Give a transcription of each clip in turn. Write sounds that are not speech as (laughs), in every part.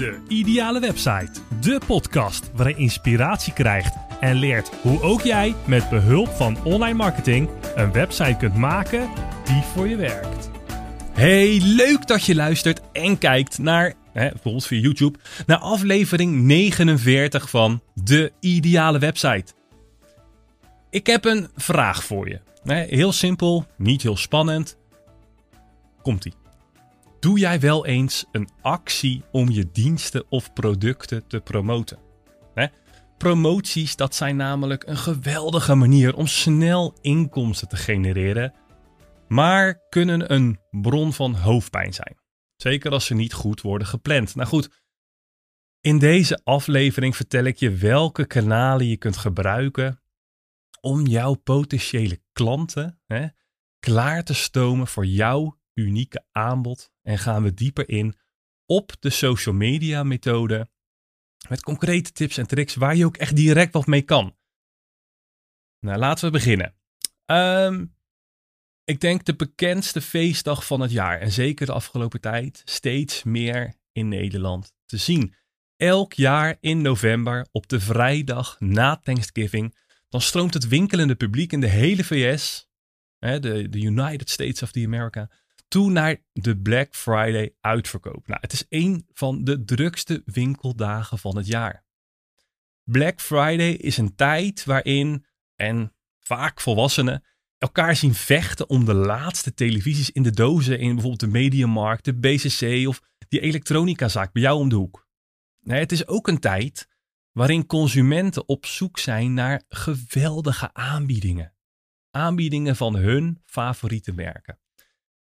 De Ideale Website. De podcast waarin je inspiratie krijgt en leert hoe ook jij met behulp van online marketing een website kunt maken die voor je werkt. Hey, leuk dat je luistert en kijkt naar, hè, bijvoorbeeld via YouTube, naar aflevering 49 van De Ideale Website. Ik heb een vraag voor je. Heel simpel, niet heel spannend. Komt-ie. Doe jij wel eens een actie om je diensten of producten te promoten? Promoties, dat zijn namelijk een geweldige manier om snel inkomsten te genereren, maar kunnen een bron van hoofdpijn zijn. Zeker als ze niet goed worden gepland. Nou goed, in deze aflevering vertel ik je welke kanalen je kunt gebruiken om jouw potentiële klanten hè, klaar te stomen voor jouw unieke aanbod en gaan we dieper in op de social media methode met concrete tips en tricks waar je ook echt direct wat mee kan. Nou, laten we beginnen. Ehm, ik denk de bekendste feestdag van het jaar en zeker de afgelopen tijd steeds meer in Nederland te zien. Elk jaar in november op de vrijdag na Thanksgiving dan stroomt het winkelende publiek in de hele VS, hè, de, de United States of the America, toe naar de Black Friday uitverkoop. Nou, het is een van de drukste winkeldagen van het jaar. Black Friday is een tijd waarin, en vaak volwassenen, elkaar zien vechten om de laatste televisies in de dozen in bijvoorbeeld de Mediamarkt, de BCC of die elektronicazaak bij jou om de hoek. Nee, het is ook een tijd waarin consumenten op zoek zijn naar geweldige aanbiedingen. Aanbiedingen van hun favoriete merken.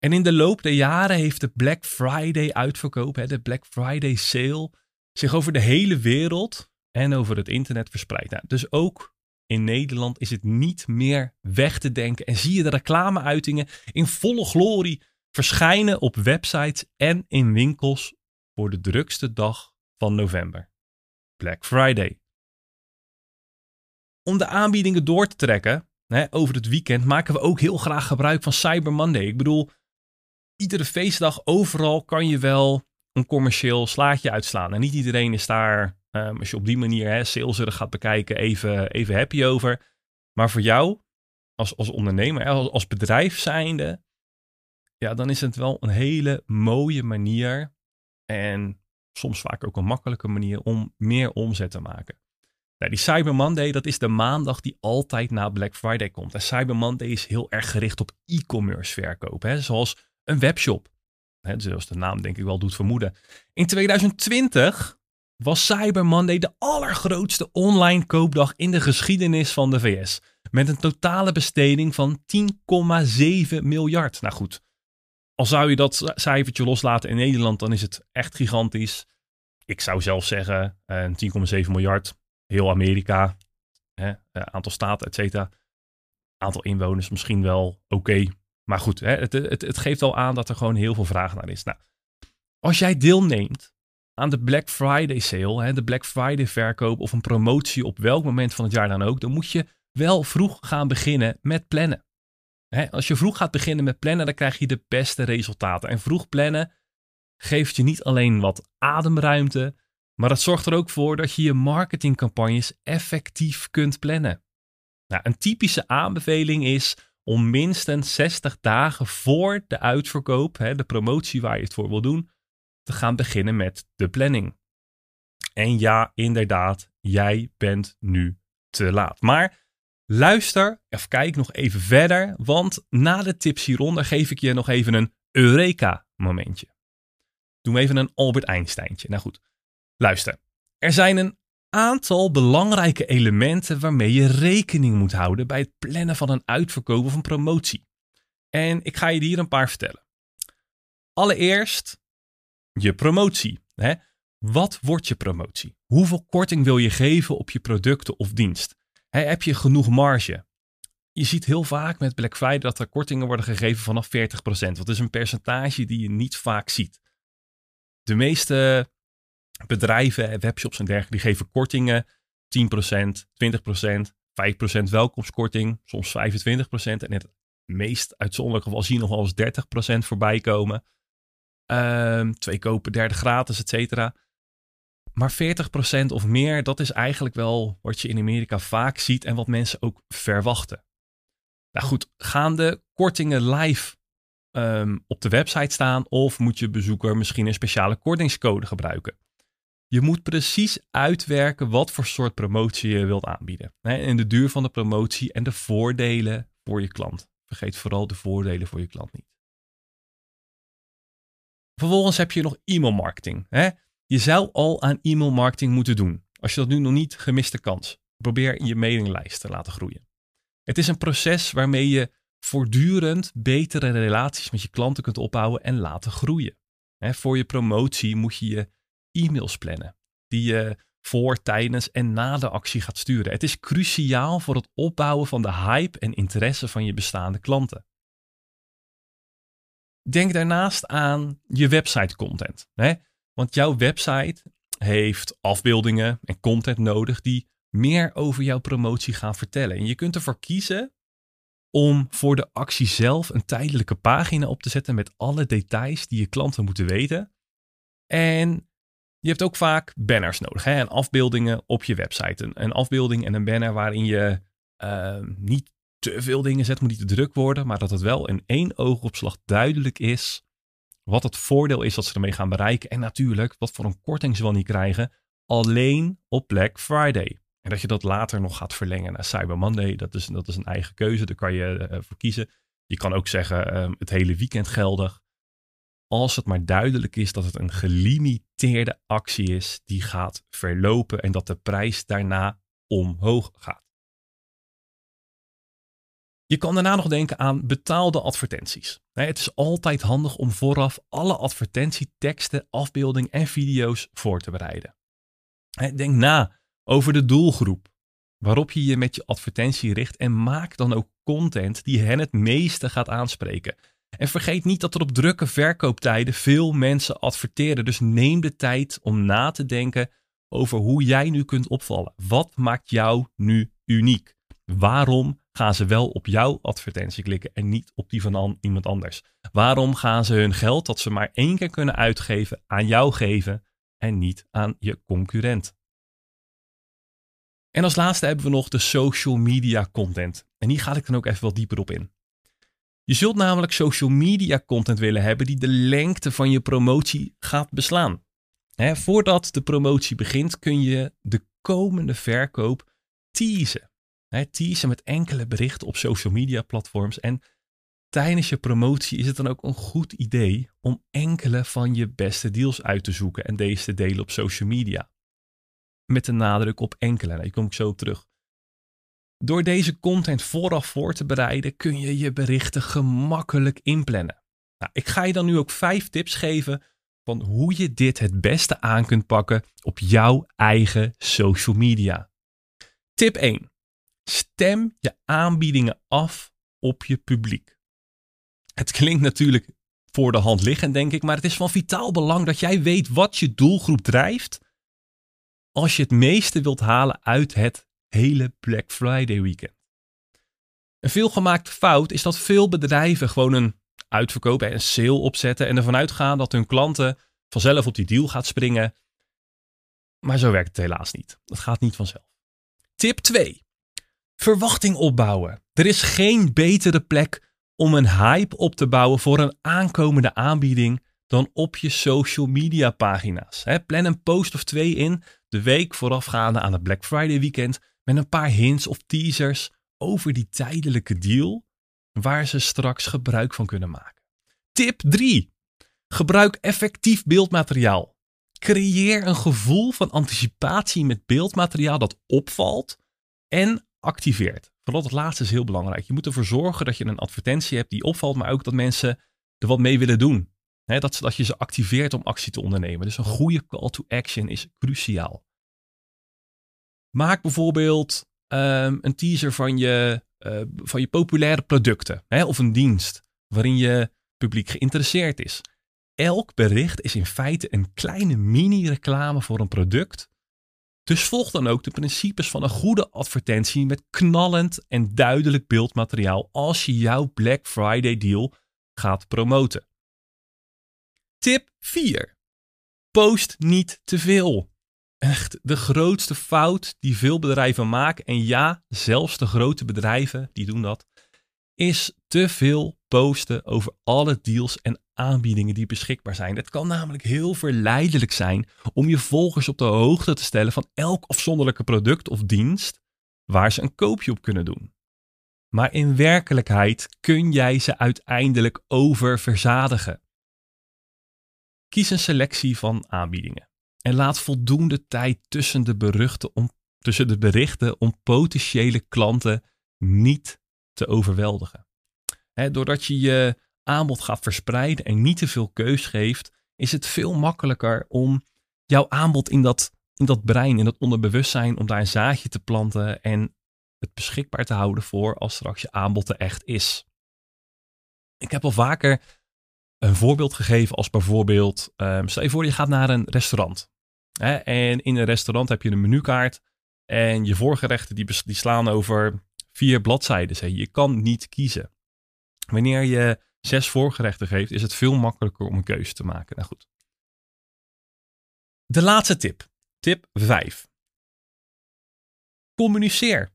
En in de loop der jaren heeft de Black Friday uitverkoop, de Black Friday sale, zich over de hele wereld en over het internet verspreid. Nou, dus ook in Nederland is het niet meer weg te denken en zie je de reclameuitingen in volle glorie verschijnen op websites en in winkels voor de drukste dag van november. Black Friday. Om de aanbiedingen door te trekken hè, over het weekend maken we ook heel graag gebruik van Cyber Monday. Ik bedoel, iedere feestdag overal kan je wel een commercieel slaatje uitslaan. En niet iedereen is daar, um, als je op die manier hè, saleserig gaat bekijken, even, even happy over. Maar voor jou, als, als ondernemer, als, als bedrijf zijnde, ja, dan is het wel een hele mooie manier. En soms vaak ook een makkelijke manier om meer omzet te maken. Nou, die Cyber Monday, dat is de maandag die altijd na Black Friday komt. En Cyber Monday is heel erg gericht op e-commerce verkoop, hè, zoals een webshop. Zoals de naam denk ik wel doet vermoeden. In 2020 was Cyber Monday de allergrootste online koopdag in de geschiedenis van de VS. Met een totale besteding van 10,7 miljard. Nou goed, al zou je dat cijfertje loslaten in Nederland, dan is het echt gigantisch. Ik zou zelf zeggen, 10,7 miljard, heel Amerika, hè, eh, aantal staten, et cetera. Aantal inwoners misschien wel oké. Maar goed, hè, het, het, het geeft al aan dat er gewoon heel veel vraag naar is. Nou, als jij deelneemt aan de Black Friday sale, hè, de Black Friday verkoop of een promotie op welk moment van het jaar dan ook, dan moet je wel vroeg gaan beginnen met plannen als je vroeg gaat beginnen met plannen, dan krijg je de beste resultaten. En vroeg plannen geeft je niet alleen wat ademruimte, maar het zorgt er ook voor dat je je marketingcampagnes effectief kunt plannen. Nou, een typische aanbeveling is om minstens 60 dagen voor de uitverkoop, de promotie waar je het voor wil doen, te gaan beginnen met de planning. En ja, inderdaad, jij bent nu te laat. Maar Luister of kijk nog even verder, want na de tips hieronder geef ik je nog even een Eureka-momentje. Doe even een Albert Einsteintje. Nou goed, luister. Er zijn een aantal belangrijke elementen waarmee je rekening moet houden bij het plannen van een uitverkoop of een promotie. En ik ga je hier een paar vertellen. Allereerst je promotie. Hè? Wat wordt je promotie? Hoeveel korting wil je geven op je producten of dienst? heb je genoeg marge? Je ziet heel vaak met Black Friday dat er kortingen worden gegeven vanaf 40%. Dat is een percentage die je niet vaak ziet. De meeste bedrijven, webshops en dergelijke, die geven kortingen 10%, 20%, 5% welkomstkorting, soms 25%. En het meest uitzonderlijke geval zie je nog wel eens 30% voorbij komen. Um, twee kopen, derde gratis, et cetera. Maar 40% of meer, dat is eigenlijk wel wat je in Amerika vaak ziet en wat mensen ook verwachten. Nou goed, gaan de kortingen live ehm, op de website staan of moet je bezoeker misschien een speciale kortingscode gebruiken? Je moet precies uitwerken wat voor soort promotie je wilt aanbieden. En de duur van de promotie en de voordelen voor je klant. Vergeet vooral de voordelen voor je klant niet. Vervolgens heb je nog e-mail marketing. Je zou al aan e-mail marketing moeten doen. Als je dat nu nog niet, gemiste kans. Probeer je mailinglijst te laten groeien. Het is een proces waarmee je voortdurend betere relaties met je klanten kunt opbouwen en laten groeien. voor je promotie moet je je e-mails plannen, die je voor, tijdens en na de actie gaat sturen. Het is cruciaal voor het opbouwen van de hype en interesse van je bestaande klanten. Denk daarnaast aan je website content. Hè? Want jouw website heeft afbeeldingen en content nodig die meer over jouw promotie gaan vertellen. En je kunt ervoor kiezen om voor de actie zelf een tijdelijke pagina op te zetten met alle details die je klanten moeten weten. En je hebt ook vaak banners nodig hè? en afbeeldingen op je website. Een, een afbeelding en een banner waarin je uh, niet te veel dingen zet, moet niet te druk worden, maar dat het wel in één oogopslag duidelijk is wat het voordeel is dat ze ermee gaan bereiken. En natuurlijk wat voor een korting ze wel niet krijgen, alleen op Black Friday. En dat je dat later nog gaat verlengen naar Cyber Monday, dat is, dat is een eigen keuze, daar kan je uh, voor kiezen. Je kan ook zeggen uh, het hele weekend geldig als het maar duidelijk is dat het een gelimiteerde actie is die gaat verlopen en dat de prijs daarna omhoog gaat. Je kan daarna nog denken aan betaalde advertenties. Het is altijd handig om vooraf alle advertentieteksten, afbeeldingen en video's voor te bereiden. Denk na over de doelgroep waarop je je met je advertentie richt en maak dan ook content die hen het meeste gaat aanspreken. En vergeet niet dat er op drukke verkooptijden veel mensen adverteren. Dus neem de tijd om na te denken over hoe jij nu kunt opvallen. Wat maakt jou nu uniek? Waarom gaan ze wel op jouw advertentie klikken en niet op die van iemand anders? Waarom gaan ze hun geld dat ze maar één keer kunnen uitgeven aan jou geven en niet aan je concurrent? En als laatste hebben we nog de social media content. En hier ga ik dan ook even wat dieper op in. Je zult namelijk social media content willen hebben die de lengte van je promotie gaat beslaan. voordat de promotie begint kun je de komende verkoop teasen. He, teasen met enkele berichten op social media platforms. En tijdens je promotie is het dan ook een goed idee om enkele van je beste deals uit te zoeken en deze te delen op social media. Met de nadruk op enkele. Daar kom ik zo op terug. Door deze content vooraf voor te bereiden kun je je berichten gemakkelijk inplannen. Nou, ik ga je dan nu ook vijf tips geven van hoe je dit het beste aan kunt pakken op jouw eigen social media. Tip 1. Stem je aanbiedingen af op je publiek. Het klinkt natuurlijk voor de hand liggend, denk ik, maar het is van vitaal belang dat jij weet wat je doelgroep drijft als je het meeste wilt halen uit het hele Black Friday weekend. Een veelgemaakte fout is dat veel bedrijven gewoon een uitverkoop en een sale opzetten en ervan uitgaan dat hun klanten vanzelf op die deal gaat springen. Maar zo werkt het helaas niet. Dat gaat niet vanzelf. Tip 2. Verwachting opbouwen. Er is geen betere plek om een hype op te bouwen voor een aankomende aanbieding dan op je social media pagina's. plan een post of twee in de week voorafgaande aan het Black Friday weekend met een paar hints of teasers over die tijdelijke deal waar ze straks gebruik van kunnen maken. Tip 3. Gebruik effectief beeldmateriaal. Creëer een gevoel van anticipatie met beeldmateriaal dat opvalt en activeert. Vooral het laatste is heel belangrijk. Je moet ervoor zorgen dat je een advertentie hebt die opvalt, maar ook dat mensen er wat mee willen doen. dat, dat je ze activeert om actie te ondernemen. Dus een goede call to action is cruciaal. Maak bijvoorbeeld um, een teaser van je, uh, van je populaire producten hè, of een dienst waarin je publiek geïnteresseerd is. Elk bericht is in feite een kleine mini-reclame voor een product. Dus volg dan ook de principes van een goede advertentie met knallend en duidelijk beeldmateriaal als je jouw Black Friday deal gaat promoten. Tip 4. Post niet te veel. Echt de grootste fout die veel bedrijven maken. En ja, zelfs de grote bedrijven die doen dat. Is te veel posten over alle deals en aanbiedingen die beschikbaar zijn. Het kan namelijk heel verleidelijk zijn om je volgers op de hoogte te stellen van elk afzonderlijke product of dienst waar ze een koopje op kunnen doen. Maar in werkelijkheid kun jij ze uiteindelijk oververzadigen. Kies een selectie van aanbiedingen en laat voldoende tijd tussen de, beruchten om, tussen de berichten om potentiële klanten niet te overweldigen. doordat je je aanbod gaat verspreiden en niet te veel keus geeft, is het veel makkelijker om jouw aanbod in dat, in dat brein, in dat onderbewustzijn, om daar een zaadje te planten en het beschikbaar te houden voor als straks je aanbod er echt is. Ik heb al vaker een voorbeeld gegeven als bijvoorbeeld, um, stel je voor je gaat naar een restaurant. Hè, en in een restaurant heb je een menukaart en je voorgerechten die, die slaan over vier bladzijden. Je kan niet kiezen. Wanneer je zes voorgerechten geeft, is het veel makkelijker om een keuze te maken. Nou goed. De laatste tip. Tip 5. Communiceer.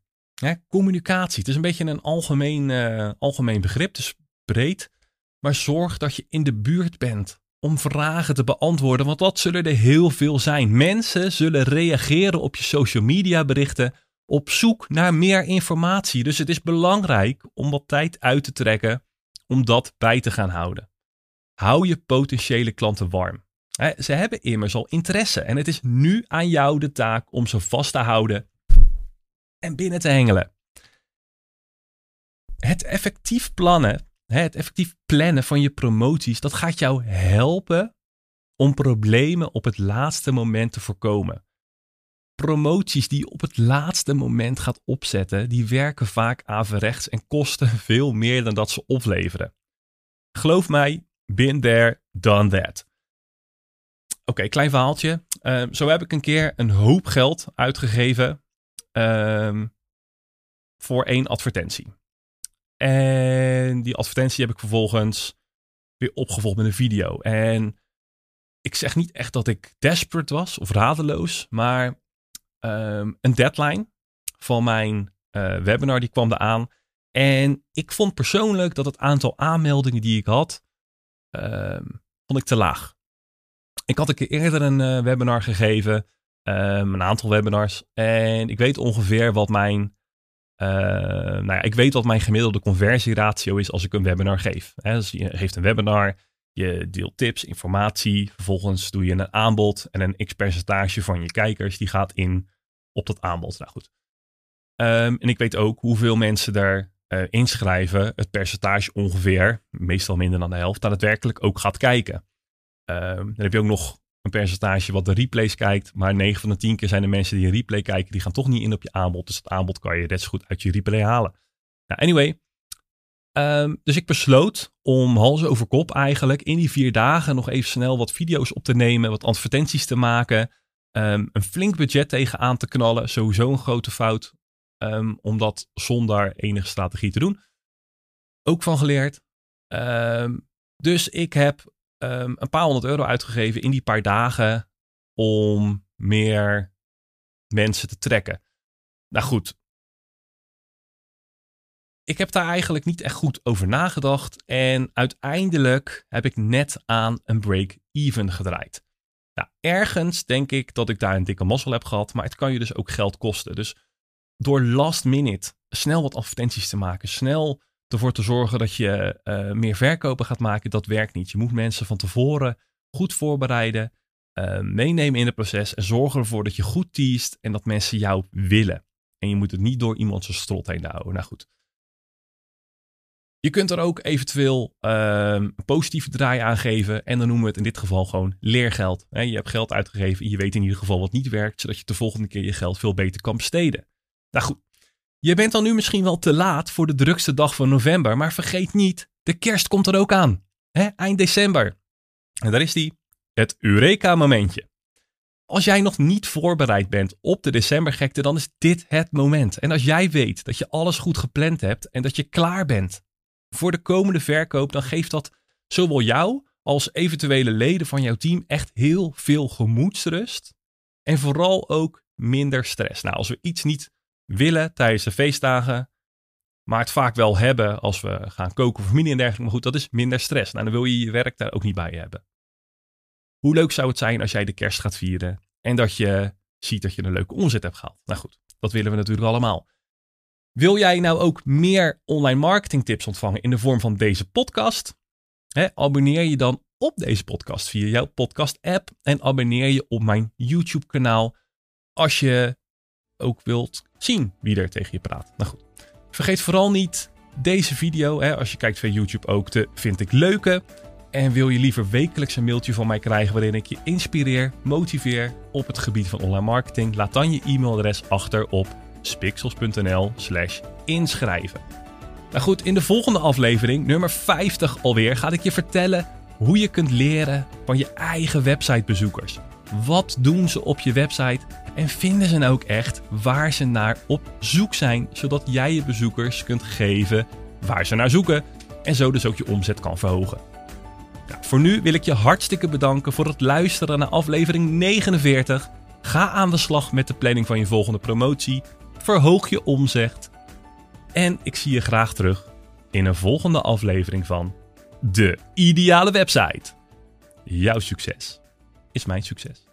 communicatie. Het is een beetje een algemeen, uh, algemeen begrip. Is breed. Maar zorg dat je in de buurt bent om vragen te beantwoorden. Want dat zullen er heel veel zijn. Mensen zullen reageren op je social media berichten op zoek naar meer informatie. Dus het is belangrijk om wat tijd uit te trekken om dat bij te gaan houden. Hou je potentiële klanten warm. Ze hebben immers al interesse en het is nu aan jou de taak om ze vast te houden en binnen te hengelen. Het effectief plannen, het effectief plannen van je promoties, dat gaat jou helpen om problemen op het laatste moment te voorkomen. Promoties die je op het laatste moment gaat opzetten, die werken vaak averechts en kosten (laughs) veel meer dan dat ze opleveren. Geloof mij, been there, done that. Oké, klein verhaaltje. Ehm, zo heb ik een keer een hoop geld uitgegeven um, voor één advertentie. En die advertentie heb ik vervolgens weer opgevolgd met een video. En ik zeg niet echt dat ik desperate was of radeloos, maar um, een deadline van mijn uh, webinar die kwam eraan. En ik vond persoonlijk dat het aantal aanmeldingen die ik had, um, vond ik te laag. Ik had een keer eerder een uh, webinar gegeven, um, een aantal webinars. En ik weet ongeveer wat mijn, uh, nou ja, ik weet wat mijn gemiddelde conversieratio is als ik een webinar geef. Hè, dus je geeft een webinar, je deelt tips, informatie. Vervolgens doe je een aanbod en een x percentage van je kijkers die gaat in op dat aanbod. Nou goed. Um, en ik weet ook hoeveel mensen daar uh, inschrijven, het percentage ongeveer, meestal minder dan de helft, daadwerkelijk ook gaat kijken. Um, dan heb je ook nog een percentage wat de replays kijkt, maar 9 van de 10 keer zijn de mensen die een replay kijken, die gaan toch niet in op je aanbod. Dus het aanbod kan je net zo goed uit je replay halen. Nou, anyway. Um, dus ik besloot om hals over kop eigenlijk in die vier dagen nog even snel wat video's op te nemen, wat advertenties te maken, um, een flink budget tegenaan te knallen. Sowieso een grote fout um, om dat zonder enige strategie te doen. Ook van geleerd. Dus ik heb een paar honderd euro uitgegeven in die paar dagen om meer mensen te trekken. Nou goed. Ik heb daar eigenlijk niet echt goed over nagedacht. En uiteindelijk heb ik net aan een break-even gedraaid. Nou, ergens denk ik dat ik daar een dikke mazzel heb gehad, maar het kan je dus ook geld kosten. Dus door last minute snel wat advertenties te maken, snel ervoor te zorgen dat je uh, meer verkopen gaat maken, dat werkt niet. Je moet mensen van tevoren goed voorbereiden, uh, meenemen in het proces en zorgen ervoor dat je goed teest en dat mensen jou willen. En je moet het niet door iemand zijn strot heen houden. Nou goed. Je kunt er ook eventueel uh, een positieve draai aan geven. En dan noemen we het in dit geval gewoon leergeld. Je hebt geld uitgegeven en je weet in ieder geval wat niet werkt, zodat je de volgende keer je geld veel beter kan besteden. Nou goed, je bent dan nu misschien wel te laat voor de drukste dag van november, maar vergeet niet, de kerst komt er ook aan. Eind december. En daar is die, het Eureka-momentje. Als jij nog niet voorbereid bent op de decembergekte, dan is dit het moment. En als jij weet dat je alles goed gepland hebt en dat je klaar bent voor de komende verkoop, dan geeft dat zowel jou als eventuele leden van jouw team echt heel veel gemoedsrust En vooral ook minder stress. Nou, als we iets niet willen tijdens de feestdagen, maar het vaak wel hebben als we gaan koken voor familie en dergelijke. Maar goed, dat is minder stress. Nou, dan wil je je werk daar ook niet bij hebben. Hoe leuk zou het zijn als jij de kerst gaat vieren en dat je ziet dat je een leuke omzet hebt gehaald? Nou goed, dat willen we natuurlijk allemaal. Wil jij nou ook meer online marketing tips ontvangen in de vorm van deze podcast? abonneer je dan op deze podcast via jouw podcast app en abonneer je op mijn YouTube kanaal als je ook wilt zien wie er tegen je praat. Nou goed, vergeet vooral niet deze video, hè, als je kijkt via YouTube ook, te vind ik leuke. En wil je liever wekelijks een mailtje van mij krijgen waarin ik je inspireer, motiveer op het gebied van online marketing? Laat dan je e-mailadres achter op spixels.nl slash inschrijven. Nou goed, in de volgende aflevering, nummer 50 alweer, ga ik je vertellen hoe je kunt leren van je eigen websitebezoekers. Wat doen ze op je website en vinden ze nou ook echt waar ze naar op zoek zijn, zodat jij je bezoekers kunt geven waar ze naar zoeken en zo dus ook je omzet kan verhogen. Voor nu wil ik je hartstikke bedanken voor het luisteren naar aflevering 49. Ga aan de slag met de planning van je volgende promotie. Verhoog je omzet. En ik zie je graag terug in een volgende aflevering van De Ideale Website. Jouw succes is mijn succes.